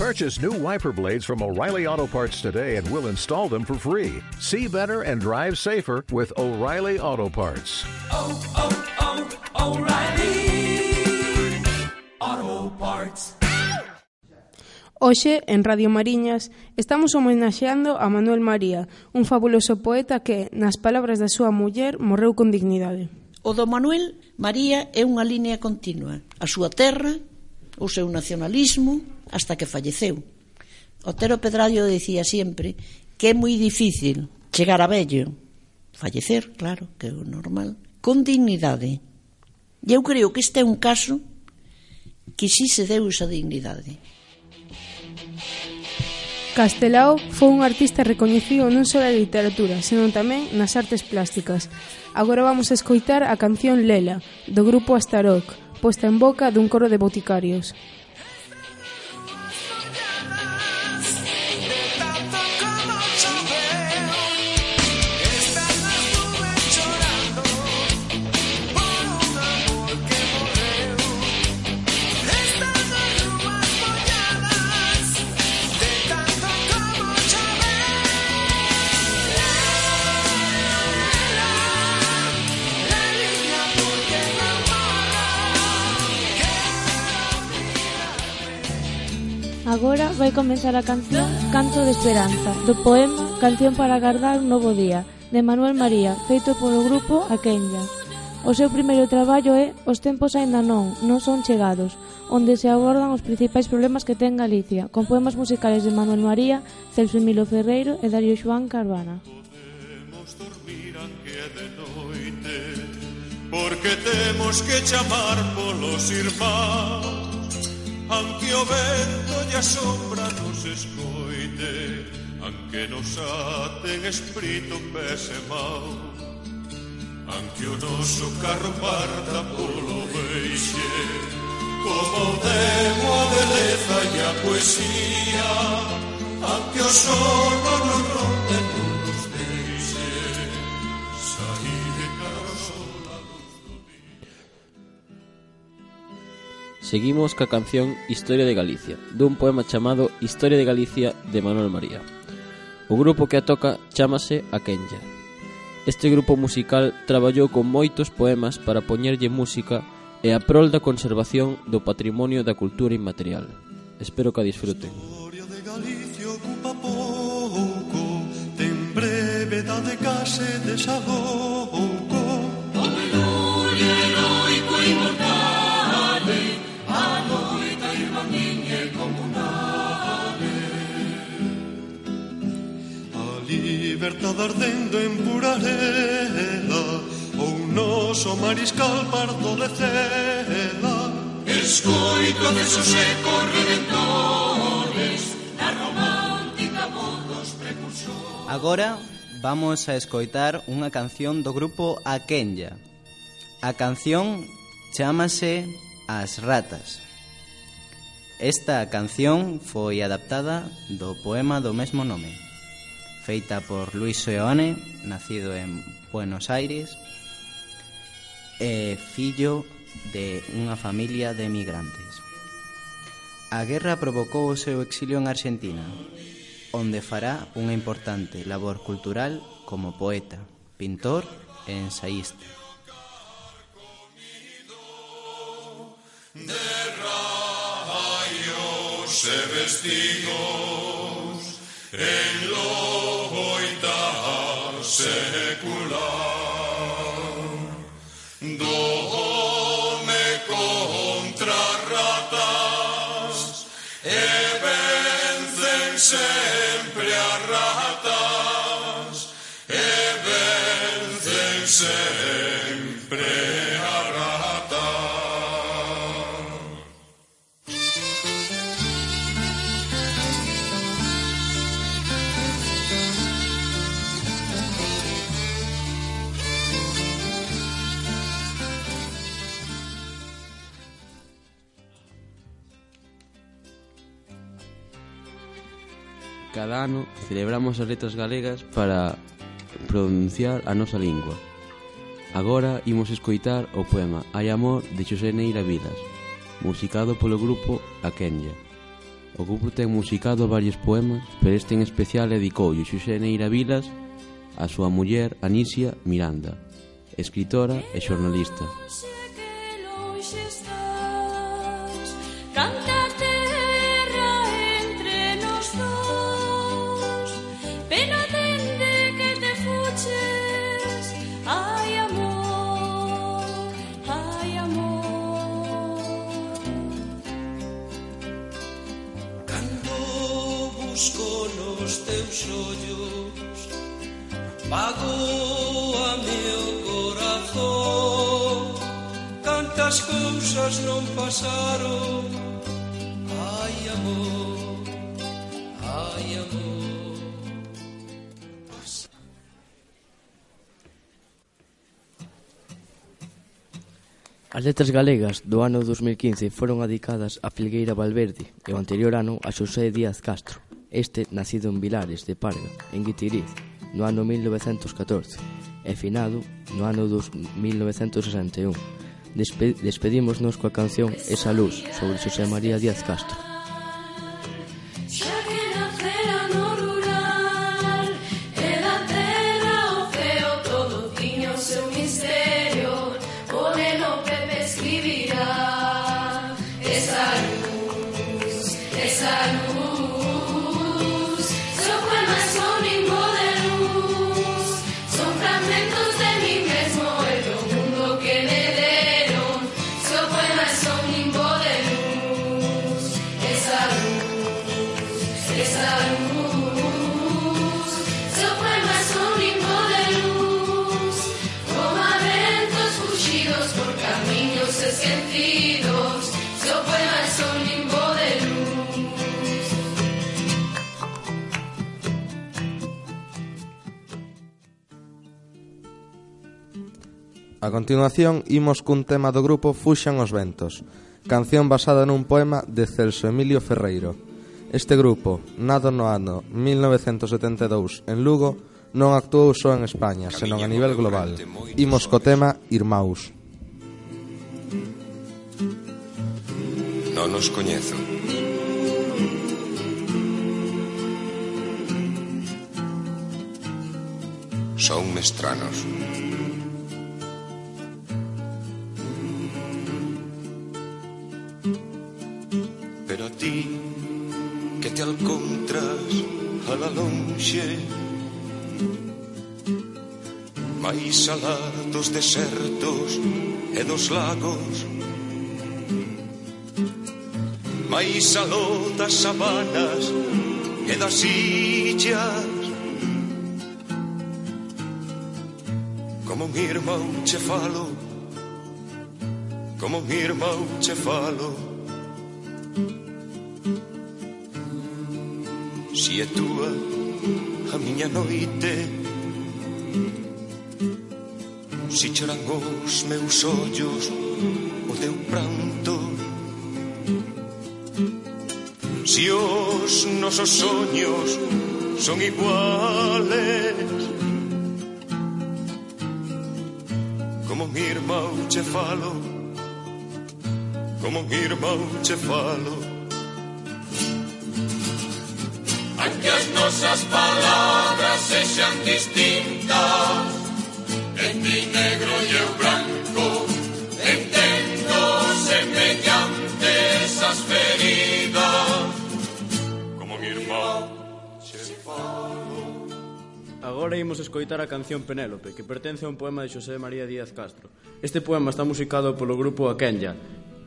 Purchase new wiper blades from O'Reilly Auto Parts today and we'll install them for free. See better and drive safer with O'Reilly Auto Parts. Oh, oh, oh, O'Reilly Auto Parts. Hoxe, en Radio Mariñas, estamos homenaxeando a Manuel María, un fabuloso poeta que, nas palabras da súa muller, morreu con dignidade. O do Manuel María é unha línea continua. A súa terra, o seu nacionalismo, hasta que falleceu. Otero Pedrallo dicía sempre que é moi difícil chegar a vello, fallecer, claro, que é o normal, con dignidade. E eu creo que este é un caso que si se deu esa dignidade. Castelao foi un artista recoñecido non só na literatura, senón tamén nas artes plásticas. Agora vamos a escoitar a canción Lela, do grupo Astaroc, posta en boca dun coro de boticarios. Agora vai comenzar a canción Canto de Esperanza, do poema Canción para agardar un novo día, de Manuel María, feito polo grupo A Kenya. O seu primeiro traballo é Os tempos aínda non, non son chegados, onde se abordan os principais problemas que ten Galicia, con poemas musicales de Manuel María, Celso Emilio Ferreiro e Darío Xoán Carvana. Podemos dormir aunque de noite, porque temos que chamar polos irmáns anque o vento e a sombra nos escoite, anque nos aten espírito pese mau, anque o noso carro parta polo veixe, como temo demo a beleza e a poesía, anque o sono nos rompe Seguimos ca canción Historia de Galicia, dun poema chamado Historia de Galicia de Manuel María. O grupo que a toca chamase A Kenya. Este grupo musical traballou con moitos poemas para poñerlle música e a prol da conservación do patrimonio da cultura inmaterial. Espero que a disfruten. Historia de Galicia ocupa pouco, ten brevedade case desabouco. Aleluia, Libertad ardendo en Burarela Ou noso mariscal pardo de cela Escoito de sus ecos redentores Da romántica voz dos precursores Agora vamos a escoitar unha canción do grupo Akenya A canción chamase As Ratas. Esta canción foi adaptada do poema do mesmo nome feita por Luis Seoane, nacido en Buenos Aires, e fillo de unha familia de emigrantes. A guerra provocou o seu exilio en Argentina, onde fará unha importante labor cultural como poeta, pintor e ensaísta. De rayos e vestidos en los as ratas Cada ano celebramos as letras galegas para pronunciar a nosa lingua. Agora imos escoitar o poema Hai amor de Xosé Neira Vidas, musicado polo grupo A Kenya. O grupo ten musicado varios poemas, pero este en especial dedicoulle Xosé Neira Vilas a súa muller Anisia Miranda, escritora e xornalista. Tantas cousas non pasaron. Ai amor, ai amor. As letras galegas do ano 2015 foron adicadas a Filgueira Valverde e o anterior ano a Xosé Díaz Castro, este nacido en Vilares de Parga, en Guitiriz, no ano 1914 e finado no ano 1961 Despe despedímonos coa canción Esa Luz sobre Xosé María Díaz Castro. A continuación, imos cun tema do grupo Fuxan os Ventos, canción basada nun poema de Celso Emilio Ferreiro. Este grupo, nado no ano 1972 en Lugo, non actuou só en España, senón a nivel global. Imos co tema Irmaus. Non os coñezo. Son mestranos. Son mestranos. Mais alá dos desertos e dos lagos. Mais aló das sabanas e das illas. Como un irmão che falo Como un irmão che falo. Si é túa a miña noite Si choran os meus ollos o teu pranto. Si os nosos soños son iguales. Como mi irmão che falo Como mi irmão che falo Aunque as nosas palabras sexan distintas ni negro y el blanco, entiendo mediante esas feridas, como mi irmão Agora imos escoitar a canción Penélope, que pertence a un poema de Xosé María Díaz Castro. Este poema está musicado polo grupo Aquenya,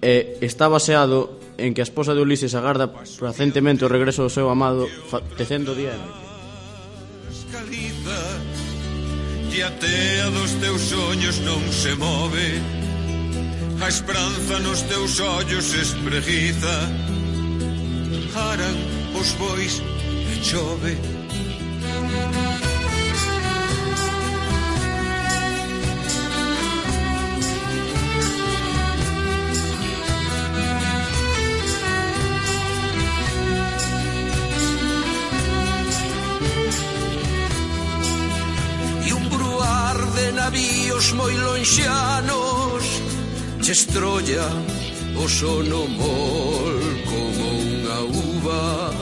e está baseado en que a esposa de Ulises agarda placentemente o regreso do seu amado tecendo día e noite. que a tea dos teus sonhos non se move. A esperanza nos teus ollos espreguiza. Aran os bois e chove. moi lonxanos Che estrolla o sono mol como unha uva.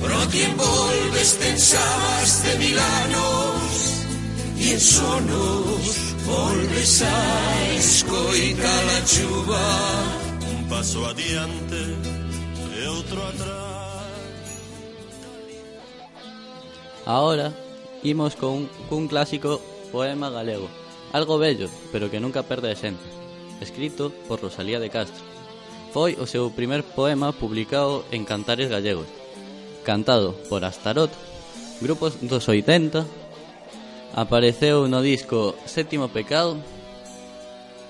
Pro ti envolves tensabas de milanos E en sonos volves a escoita la chuva. Un paso adiante e outro atrás. Ahora imos con cun clásico poema galego. Algo bello, pero que nunca perde a esencia. Escrito por Rosalía de Castro. Foi o seu primer poema publicado en Cantares Gallegos. Cantado por Astarot, grupos dos 80, apareceu no disco Sétimo Pecado,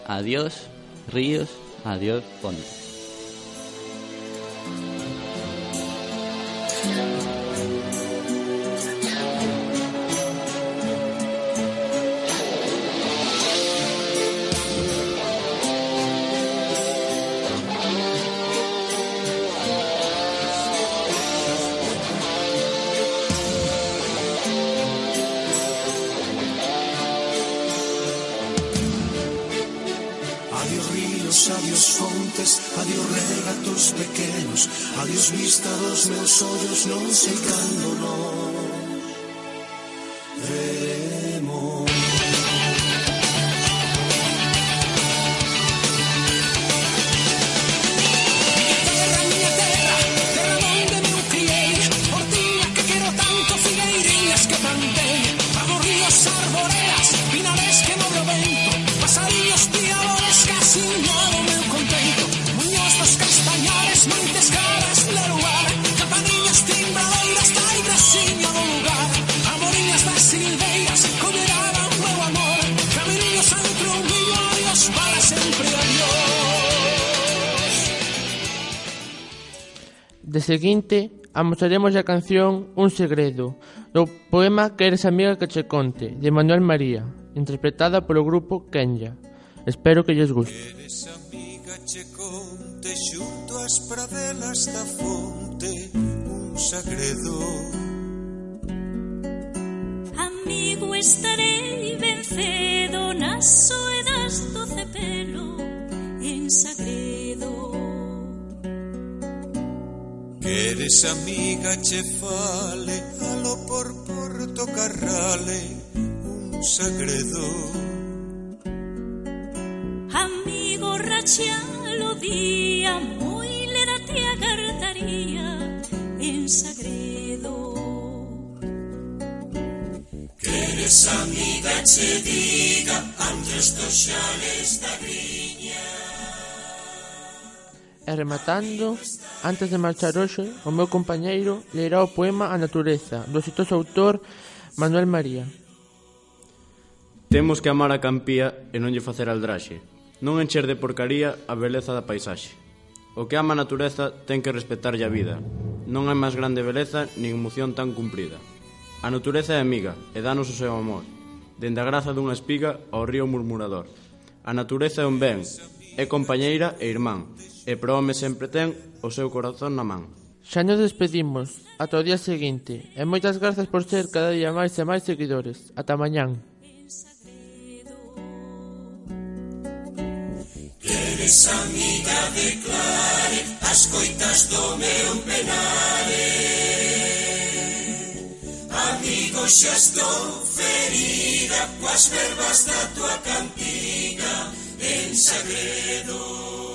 Adiós, Ríos, Adiós, Fontes. Adiós vista dos meus ollos non sei cando non De seguinte, amosaremos a canción Un segredo, do poema Que eres amiga que che conte, de Manuel María, interpretada polo grupo Kenya. Espero que lles guste. Queres amiga che conte xunto ás pradelas da fonte un segredo Amigo estarei vencedo na soledade Queres amiga che fale Alo por Porto Carrale Un sagredo Amigo rachialo día moi le date a cartaría en sagredo Queres amiga che diga Antes dos xales da griña. E rematando, Antes de marchar hoxe, o meu compañeiro lerá o poema A natureza, do exitoso autor Manuel María. Temos que amar a campía e non lle facer aldraxe, non encher de porcaría a beleza da paisaxe. O que ama a natureza ten que respetarlle a vida. Non hai máis grande beleza nin emoción tan cumprida. A natureza é amiga e danos o seu amor, dende a graza dunha espiga ao río murmurador. A natureza é un ben, é compañeira e irmán, e pro home sempre ten o seu corazón na man. Xa nos despedimos, ata o día seguinte, e moitas grazas por ser cada día máis e máis seguidores. Ata mañán. Eres amiga de Clare, as coitas do meu penare. Amigo, xa estou ferida coas verbas da tua cantiga en sagredo.